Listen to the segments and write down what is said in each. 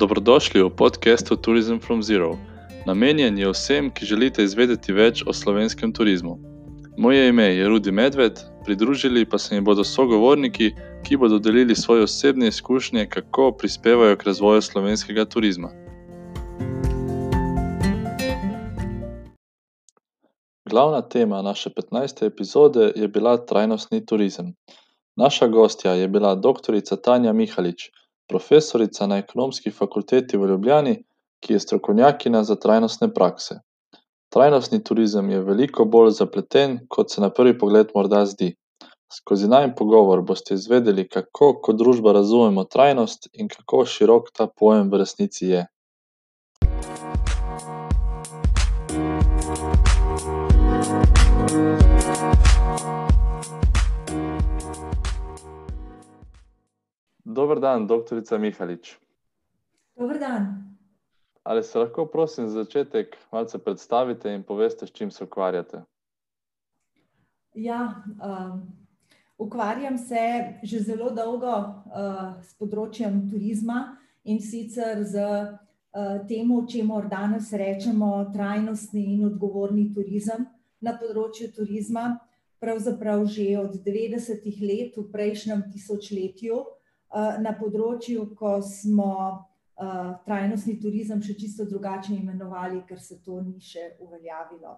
Dobrodošli v podkastu Tourism from Zero. Namenjen je vsem, ki želite izvedeti več o slovenskem turizmu. Moje ime je Rudi Medved, pridružili pa se mi bodo sogovorniki, ki bodo delili svoje osebne izkušnje, kako prispevajo k razvoju slovenskega turizma. Glavna tema naše 15. epizode je bila trajnostni turizem. Naša gostja je bila dr. Tanja Mihalič, profesorica na Ekonomski fakulteti v Ljubljani, ki je strokovnjakinja za trajnostne prakse. Trajnostni turizem je veliko bolj zapleten, kot se na prvi pogled morda zdi. Skozi najin pogovor boste izvedeli, kako kot družba razumemo trajnost in kako širok ta pojem v resnici je. Dober dan, doktorica Mihalič. Dober dan. Ali se lahko, prosim, za začetek malce predstavite in poveste, s čim se ukvarjate? Ja, ukvarjam se že zelo dolgo, s področjem turizma, in sicer s, temu, čemur danes rečemo trajnostni in odgovorni turizem na področju turizma. Pravzaprav že od devetdesetih let v prejšnjem tisočletju, na področju, ko smo, trajnostni turizem še čisto drugače imenovali, ker se to ni še uveljavilo.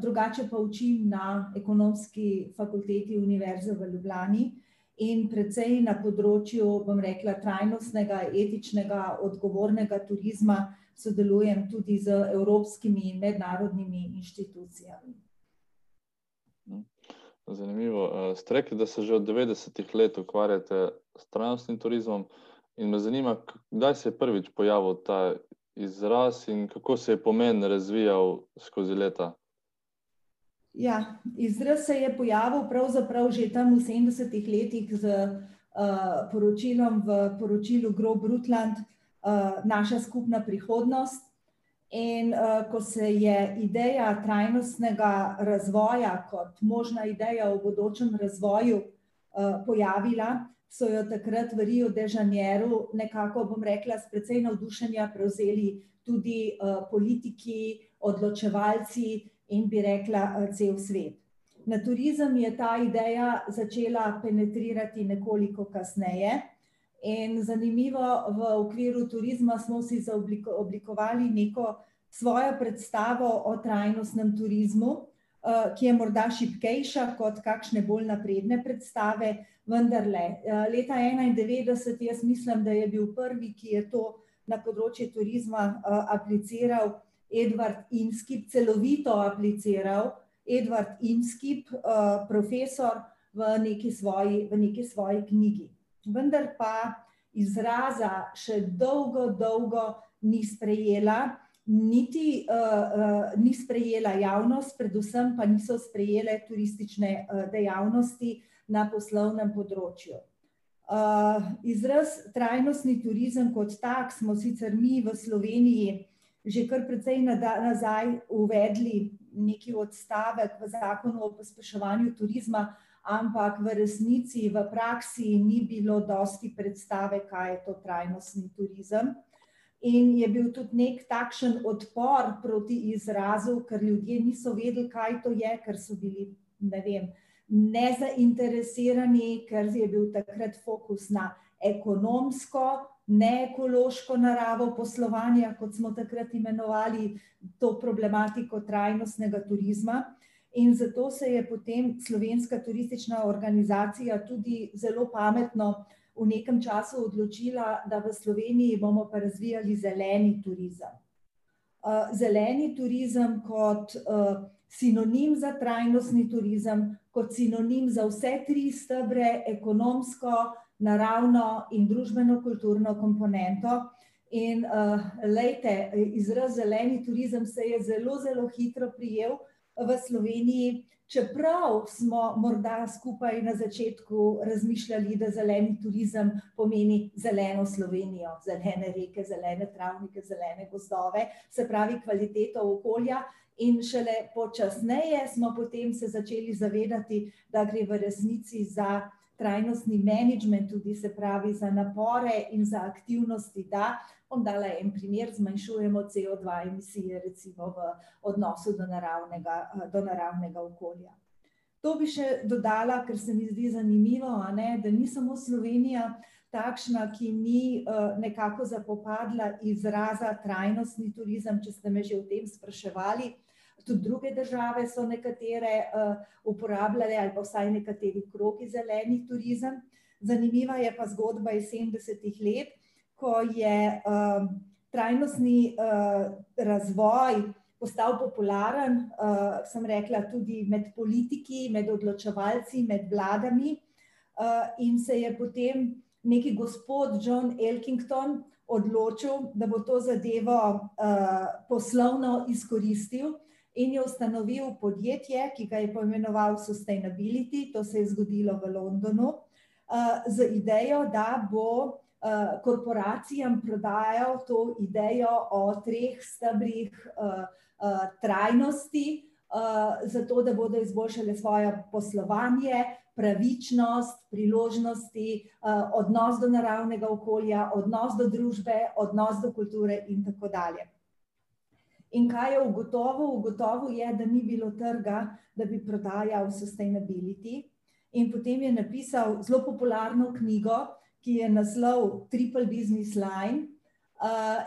drugače pa učim na Ekonomski fakulteti Univerze v Ljubljani in precej na področju, bom rekla, trajnostnega, etičnega, odgovornega turizma sodelujem tudi z evropskimi in mednarodnimi inštitucijami. Zanimivo, ste rekli, da se že od devetdesetih let ukvarjate s trajnostnim turizmom, in me zanima, kdaj se je prvič pojavil ta izraz in kako se je pomen razvijal skozi leta? Ja, izraz se je pojavil pravzaprav že tam v sedemdesetih letih s, poročilom v poročilu Grob Brundtland, Naša skupna prihodnost. In, ko se je ideja trajnostnega razvoja kot možna ideja o bodočem razvoju, pojavila, so jo takrat v Riu de Janeiru nekako, bom rekla, s precej navdušenja prevzeli tudi, politiki, odločevalci in bi rekla, cel svet. Na turizem je ta ideja začela penetrirati nekoliko kasneje. In zanimivo, v okviru turizma smo si oblikovali neko svojo predstavo o trajnostnem turizmu, ki je morda šibkejša kot kakšne bolj napredne predstave, vendarle, leta enaindevetdeset jaz mislim, da je bil prvi, ki je to na področje turizma, apliciral, Edward Inskeep, celovito apliciral, Edward Inskeep, profesor v neki svoji, v neki svoji knjigi. Vendar pa izraza še dolgo, dolgo ni sprejela niti, ni sprejela javnost, predvsem pa niso sprejele turistične, dejavnosti na poslovnem področju. izraz trajnostni turizem kot tak smo sicer mi v Sloveniji že kar precej nazaj uvedli neki odstavek v Zakonu o pospeševanju turizma, ampak v resnici, v praksi ni bilo dosti predstave, kaj je to trajnostni turizem. In je bil tudi neki takšen odpor proti izrazu, ker ljudje niso vedeli, kaj to je, ker so bili, ne vem, nezainteresirani, ker je bil takrat fokus na ekonomsko, ne ekološko naravo poslovanja, kot smo takrat imenovali to problematiko trajnostnega turizma. In zato se je potem Slovenska turistična organizacija tudi zelo pametno v nekem času odločila, da v Sloveniji bomo pa razvijali zeleni turizem. zeleni turizem kot, sinonim za trajnostni turizem, kot sinonim za vse tri stebre, ekonomsko, naravno in družbeno-kulturno komponento. In, glejte, izraz zeleni turizem se je zelo, zelo hitro prijel v Sloveniji, čeprav smo morda skupaj na začetku razmišljali, da zeleni turizem pomeni zeleno Slovenijo, zelene reke, zelene travnike, zelene gozdove, se pravi kvaliteto okolja. In šele počasneje smo potem se začeli zavedati, da gre v resnici za trajnostni management, tudi se pravi za napore in za aktivnosti, da bom dala en primer, zmanjšujemo CO2 emisije recimo v odnosu do naravnega, do naravnega okolja. To bi še dodala, ker se mi zdi zanimivo, ne, da ni samo Slovenija takšna, ki ni nekako zapopadla izraza trajnostni turizem, če ste me že o tem spraševali, tudi druge države so nekatere uporabljale ali pa vsaj nekateri krogi zeleni turizem. Zanimiva je pa zgodba iz sedemdesetih let, ko je trajnostni razvoj postal popularen, sem rekla, tudi med politiki, med odločevalci, med vladami, in se je potem neki gospod John Elkington odločil, da bo to zadevo poslovno izkoristil in je ustanovil podjetje, ki ga je poimenoval Sustainability, to se je zgodilo v Londonu, z idejo, da bo korporacijam prodajal to idejo o treh stebrih trajnosti, zato da bodo izboljšale svoje poslovanje, pravičnost, priložnosti, odnos do naravnega okolja, odnos do družbe, odnos do kulture in tako dalje. In kaj je ugotovil? Ugotovil je, da ni bilo trga, da bi prodajal Sustainability, in potem je napisal zelo popularno knjigo, ki je naslov Triple business line,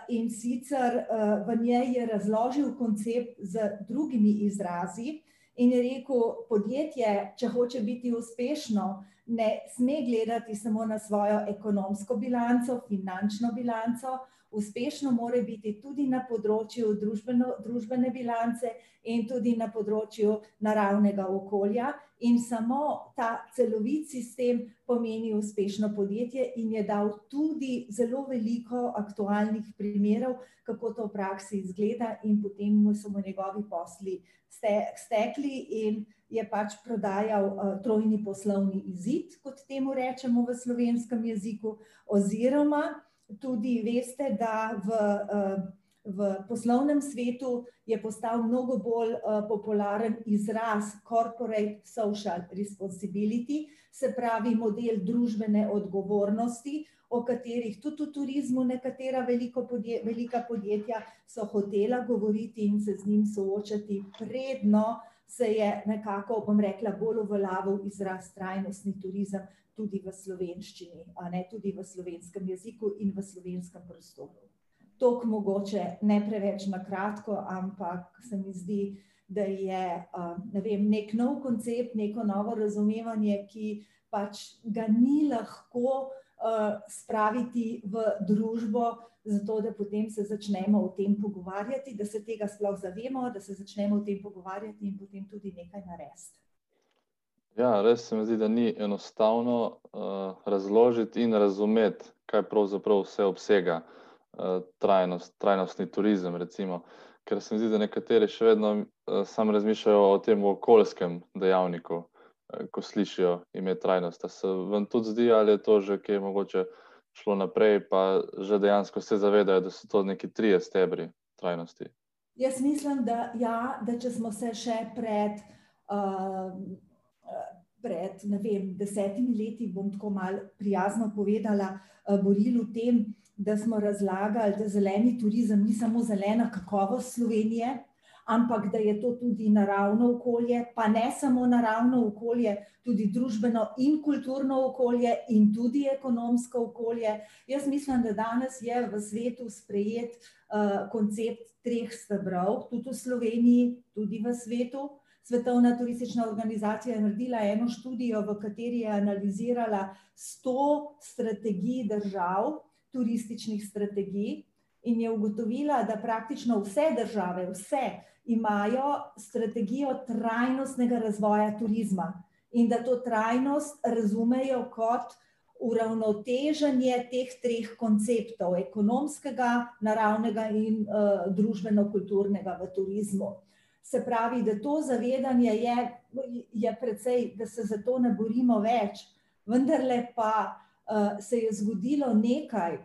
in sicer v njej je razložil koncept z drugimi izrazi in je rekel: "Podjetje, če hoče biti uspešno, ne sme gledati samo na svojo ekonomsko bilanco, finančno bilanco, uspešno mora biti tudi na področju družbene bilance in tudi na področju naravnega okolja, in samo ta celovit sistem pomeni uspešno podjetje." In je dal tudi zelo veliko aktualnih primerov, kako to v praksi izgleda, in potem so mu njegovi posli stekli in je pač prodajal trojni poslovni izid, kot temu rečemo v slovenskem jeziku, oziroma tudi veste, da v v poslovnem svetu je postal mnogo bolj popularen izraz corporate social responsibility, se pravi model družbene odgovornosti, o katerih tudi v turizmu nekatera veliko velika podjetja so hotela govoriti in se z njim soočati, predno se je nekako, bom rekla, bolj uveljavil izraz trajnostni turizem tudi v slovenščini, ne, tudi v slovenskem jeziku in v slovenskem prostoru. Toliko mogoče, ne preveč na kratko, ampak se mi zdi, da je ne vem, neki nov koncept, neko novo razumevanje, ki pač ga ni lahko spraviti v družbo, zato da potem se začnemo o tem pogovarjati, da se tega sploh zavemo, da se začnemo o tem pogovarjati in potem tudi nekaj narediti. Ja, res se mi zdi, da ni enostavno razložiti in razumeti, kaj pravzaprav vse obsega trajnost, trajnostni turizem, recimo. Ker se mi zdi, da nekateri še vedno samo razmišljajo o tem okoljskem dejavniku, ko slišijo ime trajnost. A se vam tudi zdi ali je to že kje mogoče šlo naprej pa že dejansko se zavedajo, da so to neki trije stebri trajnosti? Jaz mislim, da ja, da če smo se še pred pred, ne vem, desetimi leti, bom tako malo prijazno povedala, borili v tem, da smo razlagali, da zeleni turizem ni samo zelena kakovost Slovenije, ampak da je to tudi naravno okolje, pa ne samo naravno okolje, tudi družbeno in kulturno okolje in tudi ekonomsko okolje. Jaz mislim, da danes je v svetu sprejet koncept treh stebrov, tudi v Sloveniji, tudi v svetu. Svetovna turistična organizacija je naredila eno študijo, v kateri je analizirala sto strategij držav, turističnih strategij, in je ugotovila, da praktično vse države, vse, imajo strategijo trajnostnega razvoja turizma. In da to trajnost razumejo kot uravnoteženje teh treh konceptov, ekonomskega, naravnega in družbeno-kulturnega v turizmu. Se pravi, da to zavedanje je, je precej, da se za to ne borimo več, vendarle pa se je zgodilo nekaj,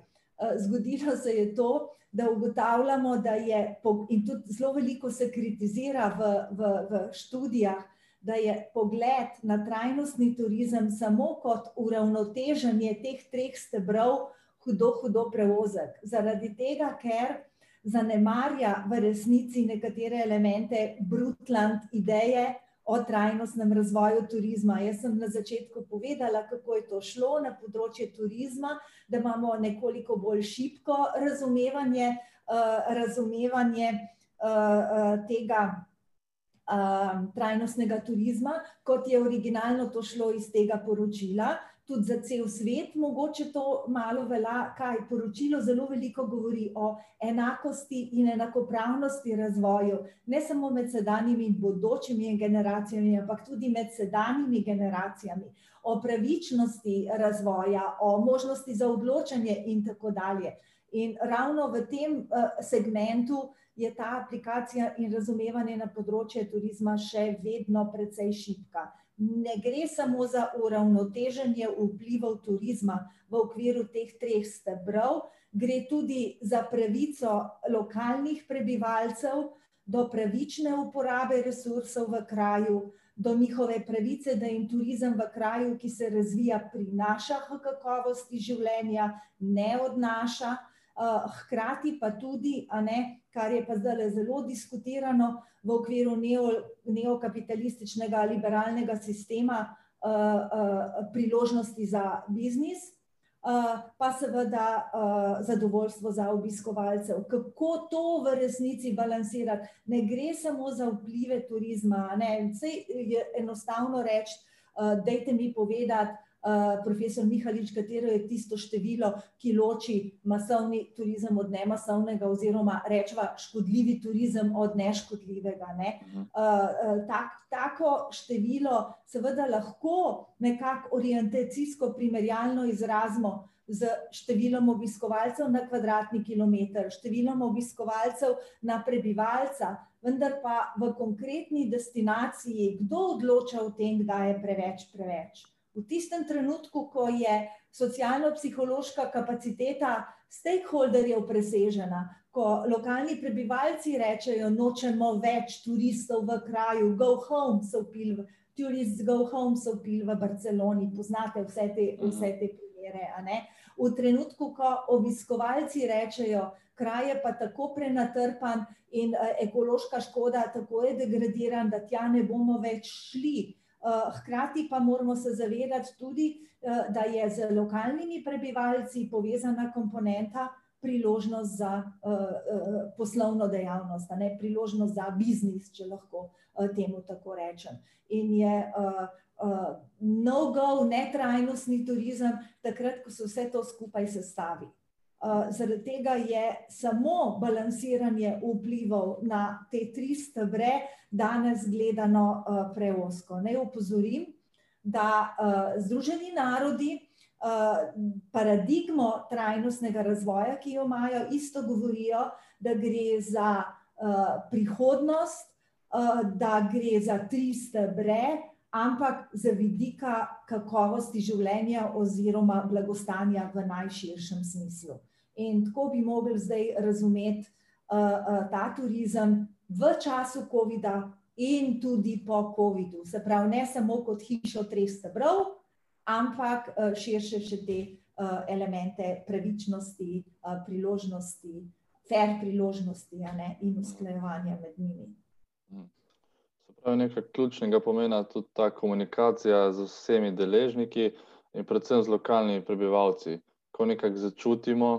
zgodilo se je to, da ugotavljamo, da je in tudi zelo veliko se kritizira v v v študijah, da je pogled na trajnostni turizem samo kot uravnoteženje teh treh stebrov hudo, hudo prevozek. Zaradi tega, ker zanemarja v resnici nekatere elemente Brutland ideje o trajnostnem razvoju turizma. Jaz sem na začetku povedala, kako je to šlo na področje turizma, da imamo nekoliko bolj šibko razumevanje, razumevanje tega trajnostnega turizma, kot je originalno to šlo iz tega poročila. Tudi za cel svet mogoče to malo velja, kaj poročilo zelo veliko govori o enakosti in enakopravnosti razvoju, ne samo med sedanjimi in bodočimi generacijami, ampak tudi med sedanjimi generacijami. O pravičnosti razvoja, o možnosti za odločanje in tako dalje. In ravno v tem segmentu je ta aplikacija in razumevanje na področje turizma še vedno precej šibka. Ne gre samo za uravnoteženje vplivov turizma v okviru teh treh stebrov, gre tudi za pravico lokalnih prebivalcev do pravične uporabe resursov v kraju, do njihove pravice, da jim turizem v kraju, ki se razvija, prinaša kakovosti življenja, ne odnaša, hkrati pa tudi, a ne, kar je pa zdajle zelo diskutirano v okviru neokapitalističnega liberalnega sistema, priložnosti za biznis, pa seveda zadovoljstvo za obiskovalce. Kako to v resnici balansirati? Ne gre samo za vplive turizma, a ne, saj je enostavno reči, dajte mi povedati, profesor Mihalič, katero je tisto število, ki loči masovni turizem od nemasovnega oziroma rečeva škodljivi turizem od neškodljivega, ne. tako število seveda lahko nekako orientacijsko primerjalno izrazimo s številom obiskovalcev na kvadratni kilometer, številom obiskovalcev na prebivalca, vendar pa v konkretni destinaciji, kdo odloča o tem, kdaj je preveč preveč? V tistem trenutku, ko je socialno-psihološka kapaciteta stakeholderjev presežena, ko lokalni prebivalci rečejo: "Nočemo več turistov v kraju, go home," so vpili, tourists go home so vpili v Barceloni, poznate vse te, vse te primere. V trenutku, ko obiskovalci rečejo: "Kraj je pa tako prenatrpan in ekološka škoda tako je degradiran, da tja ne bomo več šli." Hkrati pa moramo se zavedati tudi, da je z lokalnimi prebivalci povezana komponenta priložnost za poslovno dejavnost, ne, priložnost za biznis, če lahko temu tako rečem. In je no go netrajnostni turizem takrat, ko se vse to skupaj sestavi. Zaradi tega je samo balansiranje vplivov na te tri stebre danes gledano preozko. Naj opozorim, da Združeni narodi paradigmo trajnostnega razvoja, ki jo imajo, isto govorijo, da gre za prihodnost, da gre za tri stebre, ampak z vidika kakovosti življenja oziroma blagostanja v najširšem smislu. In tako bi mogli zdaj razumeti ta turizem v času covida in tudi po covidu, se pravi, ne samo kot hišo treh stebrov, ampak širše še te elemente pravičnosti, priložnosti, fer priložnosti, ne, in usklajevanja med njimi. Se pravi, nekaj ključnega pomena tudi ta komunikacija z vsemi deležniki in predvsem z lokalnimi prebivalci. Ko nekako začutimo,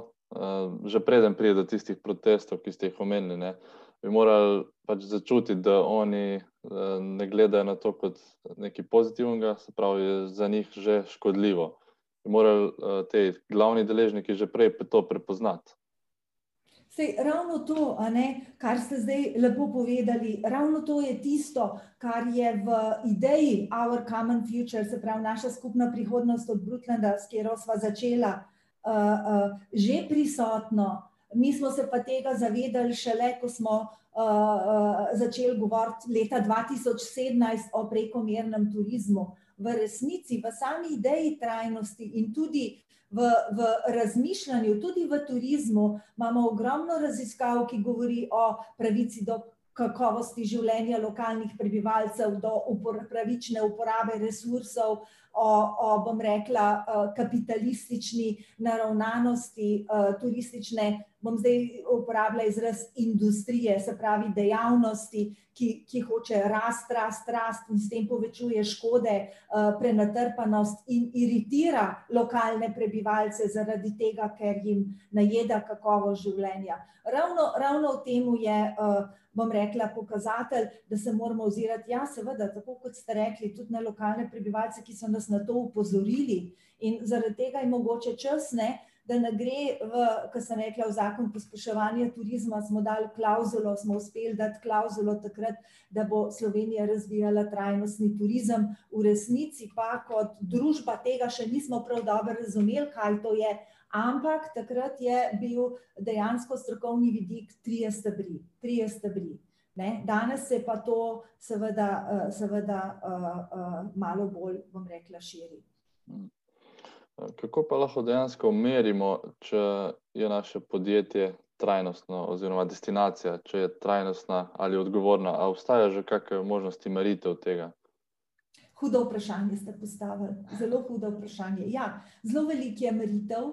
že preden pride do tistih protestov, ki ste jih omenili, ne, bi morali pač začutiti, da oni ne gledajo na to kot nekaj pozitivnega, se pravi, je za njih že škodljivo. Bi morali ti glavni deležniki že prej to prepoznati. Saj ravno to, ne, kar ste zdaj lepo povedali, ravno to je tisto, kar je v ideji Our common future, se pravi naša skupna prihodnost od Brutlanda, s katero sva začela, že prisotno. Mi smo se pa tega zavedali šele, ko smo začeli govoriti leta dva tisoč sedemnajst o prekomernem turizmu. V resnici, v sami ideji trajnosti in tudi v, v razmišljanju, tudi v turizmu, imamo ogromno raziskav, ki govori o pravici do kakovosti življenja lokalnih prebivalcev, do upor pravične uporabe resursov, o, o bom rekla, kapitalistični naravnanosti turistične, bom zdaj uporabila izraz industrije, se pravi dejavnosti, ki, ki hoče rast, rast, rast in s tem povečuje škode, prenatrpanost in iritira lokalne prebivalce zaradi tega, ker jim najeda kakovost življenja. Ravno, ravno v tem je, bom rekla, pokazatelj, da se moramo ozirati, ja, seveda, tako kot ste rekli, tudi na lokalne prebivalce, ki so nas na to opozorili, in zaradi tega je mogoče čas, ne, da ne gre v, ko sem rekla, v zakon pospeševanja turizma, smo dali klavzulo, smo uspeli dati klavzulo takrat, da bo Slovenija razvijala trajnostni turizem, v resnici pa kot družba tega še nismo prav dobro razumeli, kaj to je, ampak takrat je bil dejansko strokovni vidik trije stebri, trije stebri, ne, danes se pa to seveda, seveda, malo bolj, bom rekla, širi. Kako pa lahko dejansko merimo, če je naše podjetje trajnostno oziroma destinacija, če je trajnostna ali odgovorna, a obstajajo že kake možnosti meritev tega? Hudo vprašanje ste postavili, zelo hudo vprašanje, ja, zelo veliko je meritev,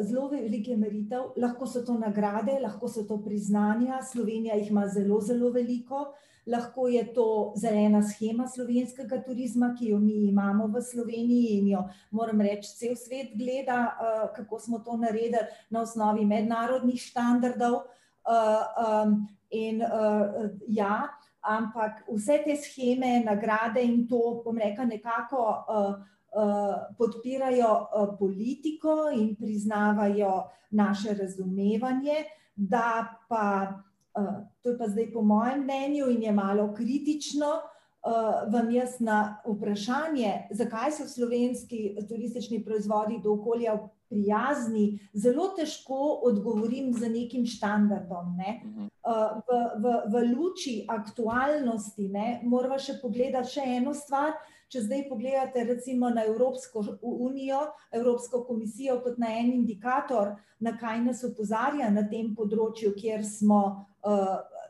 zelo veliko je meritev, lahko so to nagrade, lahko so to priznanja, Slovenija jih ima zelo zelo veliko, lahko je to zelena shema slovenskega turizma, ki jo mi imamo v Sloveniji in jo, moram reči, cel svet gleda, kako smo to naredili na osnovi mednarodnih standardov, in, ja, ampak vse te sheme, nagrade in to, bom rekla, nekako, podpirajo, politiko in priznavajo naše razumevanje, da pa, to je pa zdaj po mojem mnenju in je malo kritično, vam jaz na vprašanje, zakaj so slovenski turistični proizvodi do okolja prijazni, zelo težko odgovorim z nekim standardom, ne. v, v, v luči aktualnosti, ne, morava še pogledati še eno stvar, če zdaj pogledate recimo na Evropsko unijo, Evropsko komisijo kot na en indikator, na kaj nas opozarja na tem področju, kjer smo,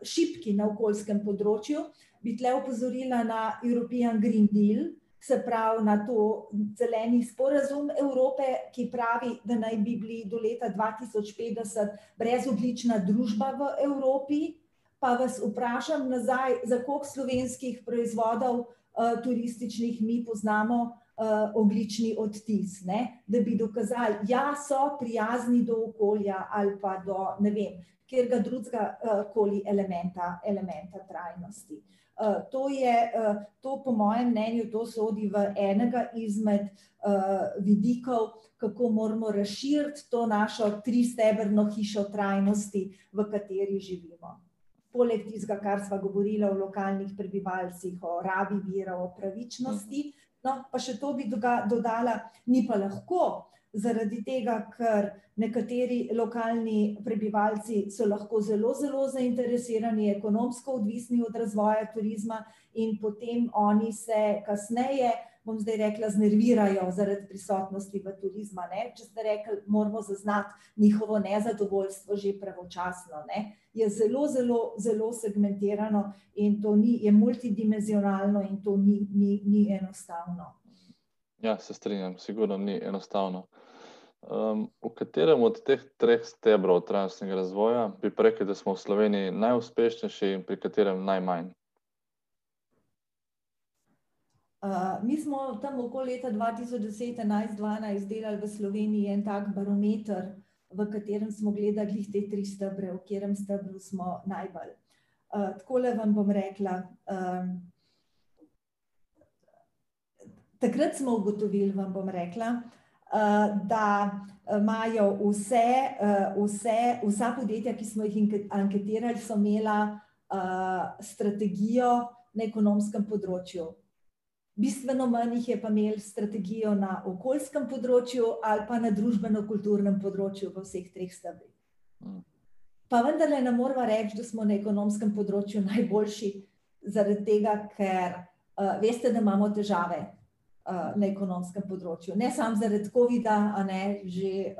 šibki na okoljskem področju, bi tule opozorila na European green deal, se pravi na to zeleni sporazum Evrope, ki pravi, da naj bi bili do leta dva tisoč petdeset brezogljična družba v Evropi. Pa vas vprašam nazaj, za koliko slovenskih proizvodov, turističnih mi poznamo, ogljični odtis, ne, da bi dokazali, ja, so prijazni do okolja ali pa do, ne vem, katerega drugega koli elementa, elementa trajnosti. to je, to po mojem mnenju, to sodi v enega izmed, vidikov, kako moramo razširiti to našo tristebrno hišo trajnosti, v kateri živimo. Poleg tistega, kar sva govorila o lokalnih prebivalcih, o rabi virov, o pravičnosti, no, pa še to bi dodala, ni pa lahko, zaradi tega, ker nekateri lokalni prebivalci so lahko zelo zelo zainteresirani, ekonomsko odvisni od razvoja turizma, in potem oni se kasneje, bom zdaj rekla, znervirajo zaradi prisotnosti v turizma, ne, če ste rekli, moramo zaznati njihovo nezadovoljstvo že pravočasno, ne. Je zelo zelo zelo segmentirano in to ni, je multidimenzionalno in to ni, ni, ni enostavno. Ja, se strinjam, sigurno ni enostavno. v katerem od teh treh stebrov trajnostnega razvoja bi rekli, da smo v Sloveniji najuspešnejši in pri katerem najmanj? mi smo tam okoli leta dva tisoč deset, enajst, dvanajst delali v Sloveniji en tak barometer, v katerem smo gledali te tri stebre, v katerem stebru smo najbolj. takole vam bom rekla, takrat smo ugotovili, vam bom rekla, da imajo vse, vse, vsa podjetja, ki smo jih anketirali, so imela, strategijo na ekonomskem področju. Bistveno manj jih je pa imelo strategijo na okoljskem področju ali pa na družbeno-kulturnem področju v vseh treh stebrih. Pa vendarle ne moreva reči, da smo na ekonomskem področju najboljši, zaradi tega, ker, veste, da imamo težave. Na ekonomskem področju. Ne samo zaradi COVID-a, ne že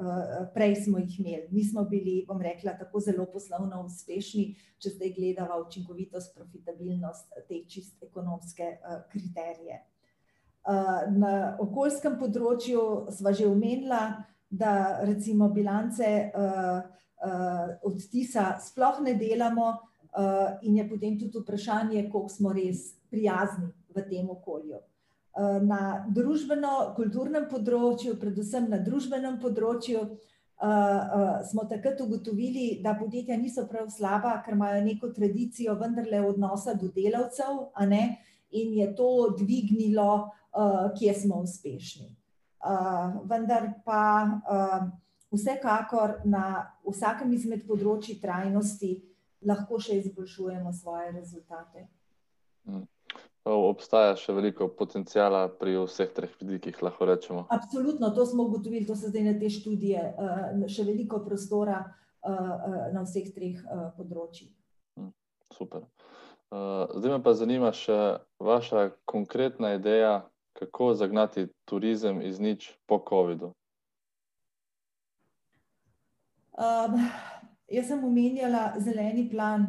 prej smo jih imeli. Mi smo bili, bom rekla, tako zelo poslovno uspešni, če zdaj gledava učinkovitost, profitabilnost, te čisto ekonomske kriterije. na okoljskem področju sva že omenila, da recimo bilance odtisa sploh ne delamo, in je potem tudi vprašanje, koliko smo res prijazni v tem okolju. Na družbeno-kulturnem področju, predvsem na družbenem področju, smo takrat ugotovili, da podjetja niso prav slaba, ker imajo neko tradicijo vendarle odnosa do delavcev, a ne, in je to dvignilo, kje smo uspešni. vendar pa, vsekakor na vsakem izmed področij trajnosti lahko še izboljšujemo svoje rezultate. Obstaja še veliko potenciala pri vseh treh vidikih, lahko rečemo. Absolutno, to smo ugotovili, to so zdaj na te študije, še veliko prostora, na vseh treh, področjih. super. zdaj me pa zanima še vaša konkretna ideja, kako zagnati turizem iz nič po covidu. jaz sem omenjala zeleni plan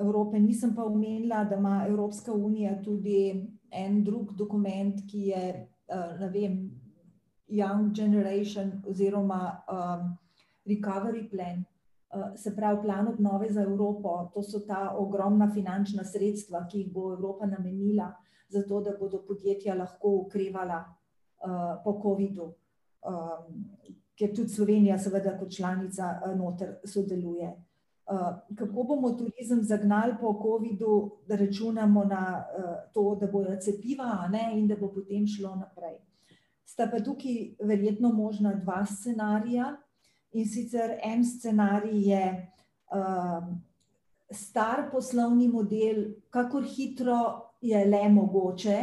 Evrope, nisem pa omenila, da ima Evropska unija tudi en drug dokument, ki je, ne vem, Young generation oziroma, recovery plan. se pravi plan obnove za Evropo, to so ta ogromna finančna sredstva, ki jih bo Evropa namenila zato, da bodo podjetja lahko okrevala, po covidu. ker tudi Slovenija seveda kot članica, noter sodeluje. Kako bomo turizem zagnali po covidu, računamo na, to, da bojo cepiva, ne, in da bo potem šlo naprej. Sta pa tukaj verjetno možna dva scenarija, in sicer en scenarij je, star poslovni model, kakor hitro je le mogoče,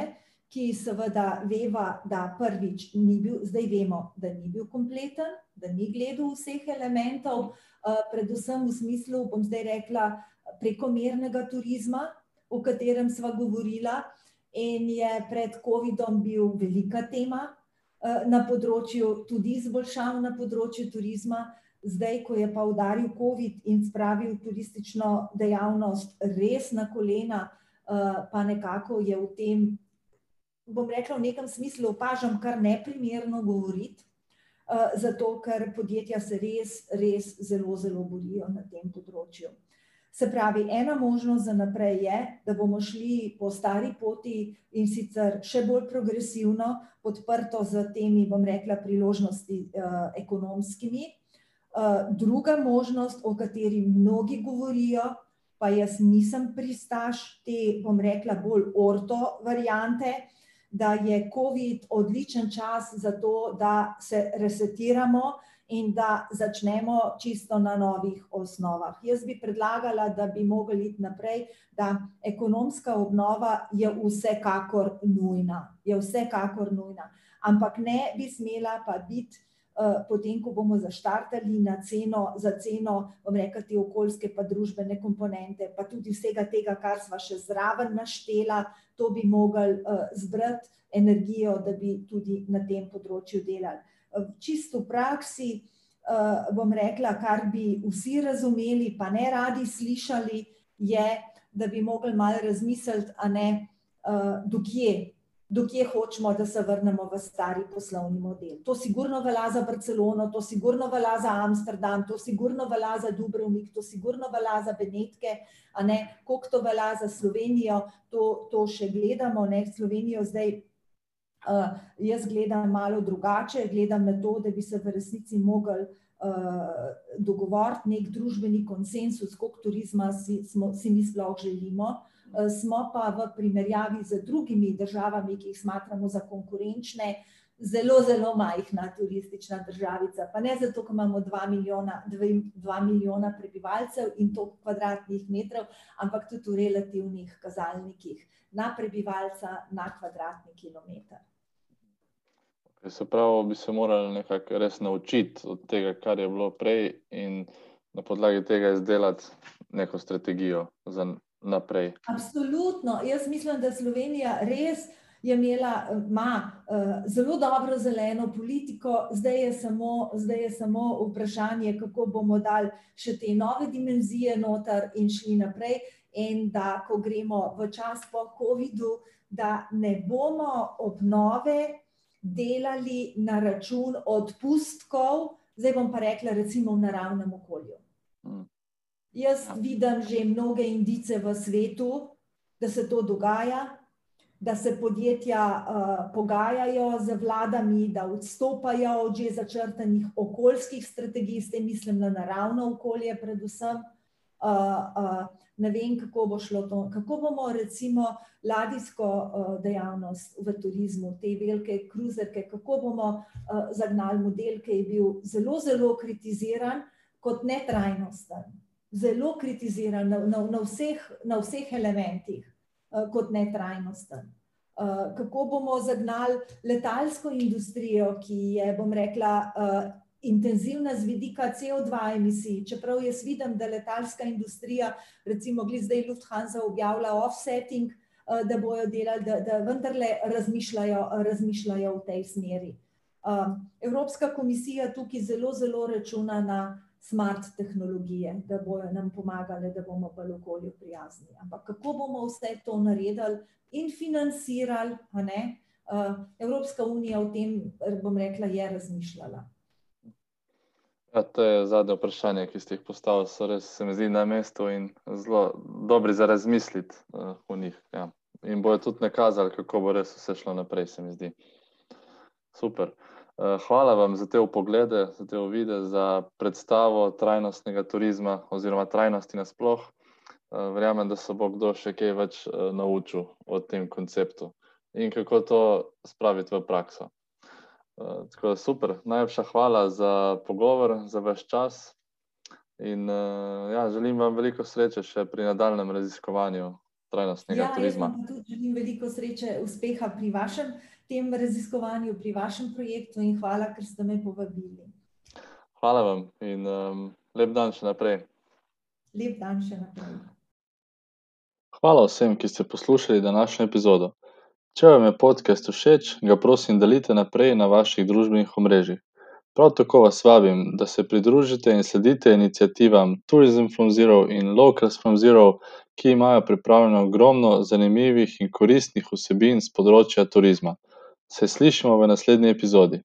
ki seveda veva, da prvič ni bil, zdaj vemo, da ni bil kompleten, da ni gledal vseh elementov, predvsem v smislu, bom zdaj rekla, prekomernega turizma, o katerem sva govorila, in je pred covidom bil velika tema, na področju tudi izboljšav na področju turizma, zdaj, ko je pa udaril covid in spravil turistično dejavnost res na kolena, pa nekako je v tem, bom rekla, v nekem smislu opažam, kar neprimerno govoriti, zato ker podjetja se res, res zelo zelo borijo na tem področju. Se pravi, ena možnost za naprej je, da bomo šli po stari poti, in sicer še bolj progresivno, podprto s temi, bom rekla, priložnostmi, ekonomskimi. druga možnost, o kateri mnogi govorijo, pa jaz nisem pristaš te, bom rekla, bolj orto variante, da je covid odličen čas za to, da se resetiramo in da začnemo čisto na novih osnovah. Jaz bi predlagala, da bi mogli iti naprej, da ekonomska obnova je vsekakor nujna, je vsekakor nujna. Ampak ne bi smela pa biti, potem ko bomo zaštartali na ceno, za ceno, bom rekla, te okoljske pa družbene komponente pa tudi vsega tega, kar sva še zraven naštela, to bi mogli, zbrati energijo, da bi tudi na tem področju delali. čisto v praksi, bom rekla, kar bi vsi razumeli, pa neradi slišali, je, da bi mogli malo razmisliti, a ne, do do kje hočemo, da se vrnemo v stari poslovni model. To sigurno velja za Barcelono, to sigurno velja za Amsterdam, to sigurno velja za Dubrovnik, to sigurno velja za Benetke, a ne, koliko to velja za Slovenijo, to, to še gledamo, ne, Slovenijo zdaj, jaz gledam malo drugače, gledam na to, da bi se v resnici mogli, dogovoriti, neki družbeni konsenzus, koliko turizma si smo, si mi sploh želimo, smo pa v primerjavi z drugimi državami, ki jih smatramo za konkurenčne, zelo zelo majhna turistična državica, pa ne zato, ker imamo dva milijona, dva milijona prebivalcev in toliko kvadratnih metrov, ampak tudi v relativnih kazalnikih na prebivalca na kvadratni kilometer. Se pravi, bi se morali nekako res naučiti od tega, kar je bilo prej, in na podlagi tega izdelati neko strategijo za naprej. Absolutno, jaz mislim, da Slovenija res je imela, ima zelo dobro zeleno politiko, zdaj je samo, zdaj je samo vprašanje, kako bomo dali še te nove dimenzije noter in šli naprej. In da ko gremo v čas po covidu, da ne bomo obnove delali na račun odpustkov, zdaj bom pa rekla, recimo v naravnem okolju. Jaz vidim že mnoge indice v svetu, da se to dogaja, da se podjetja pogajajo z vladami, da odstopajo od že začrtanih okoljskih strategij, s tem mislim na naravno okolje predvsem. ne vem, kako bo šlo to, kako bomo recimo ladijsko dejavnost v turizmu, te velike kruzerke, kako bomo zagnali model, ki je bil zelo, zelo kritiziran kot netrajnosten. Zelo kritiziran na, na, na vseh, na vseh elementih kot netrajnosten. kako bomo zagnali letalsko industrijo, ki je, bom rekla, intenzivna z vidika COdva-emisij, čeprav jaz vidim, da letalska industrija, recimo zdaj Lufthansa objavlja offsetting, da bojo delali, da, da vendarle razmišljajo, razmišljajo v tej smeri. Evropska komisija tukaj zelo, zelo računa na smart tehnologije, da bojo nam pomagale, da bomo bolj okolju prijazni, ampak kako bomo vse to naredili in financirali, a ne, Evropska unija o tem, bom rekla, je razmišljala. Ja, to je zadnje vprašanje, ki ste jih postavili, so res, se mi zdi, na mestu in zelo dobri za razmisliti o njih, ja. In bojo tudi nakazali, kako bo res vse šlo naprej, se mi zdi. Super. Hvala vam za te vpoglede, za te uvide, za predstavo trajnostnega turizma oziroma trajnosti nasploh. verjamem, da se bo kdo še kaj več naučil o tem konceptu. In kako to spraviti v prakso. tako da super, najlepša hvala za pogovor, za vaš čas. In ja, želim vam veliko sreče še pri nadaljnjem raziskovanju trajnostnega turizma. Ja, jaz vam tudi želim veliko sreče, uspeha pri vašem tem raziskovanju, pri vašem projektu in hvala, ker ste me povabili. Hvala vam in lep dan še naprej. Lep dan še naprej. Hvala vsem, ki ste poslušali današnjo epizodo. Če vam je podcast všeč, ga prosim delite naprej na vaših družbenih omrežjih. Prav tako vas vabim, da se pridružite in sledite iniciativam Tourism from zero in Locals from zero, ki imajo pripravljeno ogromno zanimivih in koristnih vsebin s področja turizma. Se slišimo v naslednji epizodi.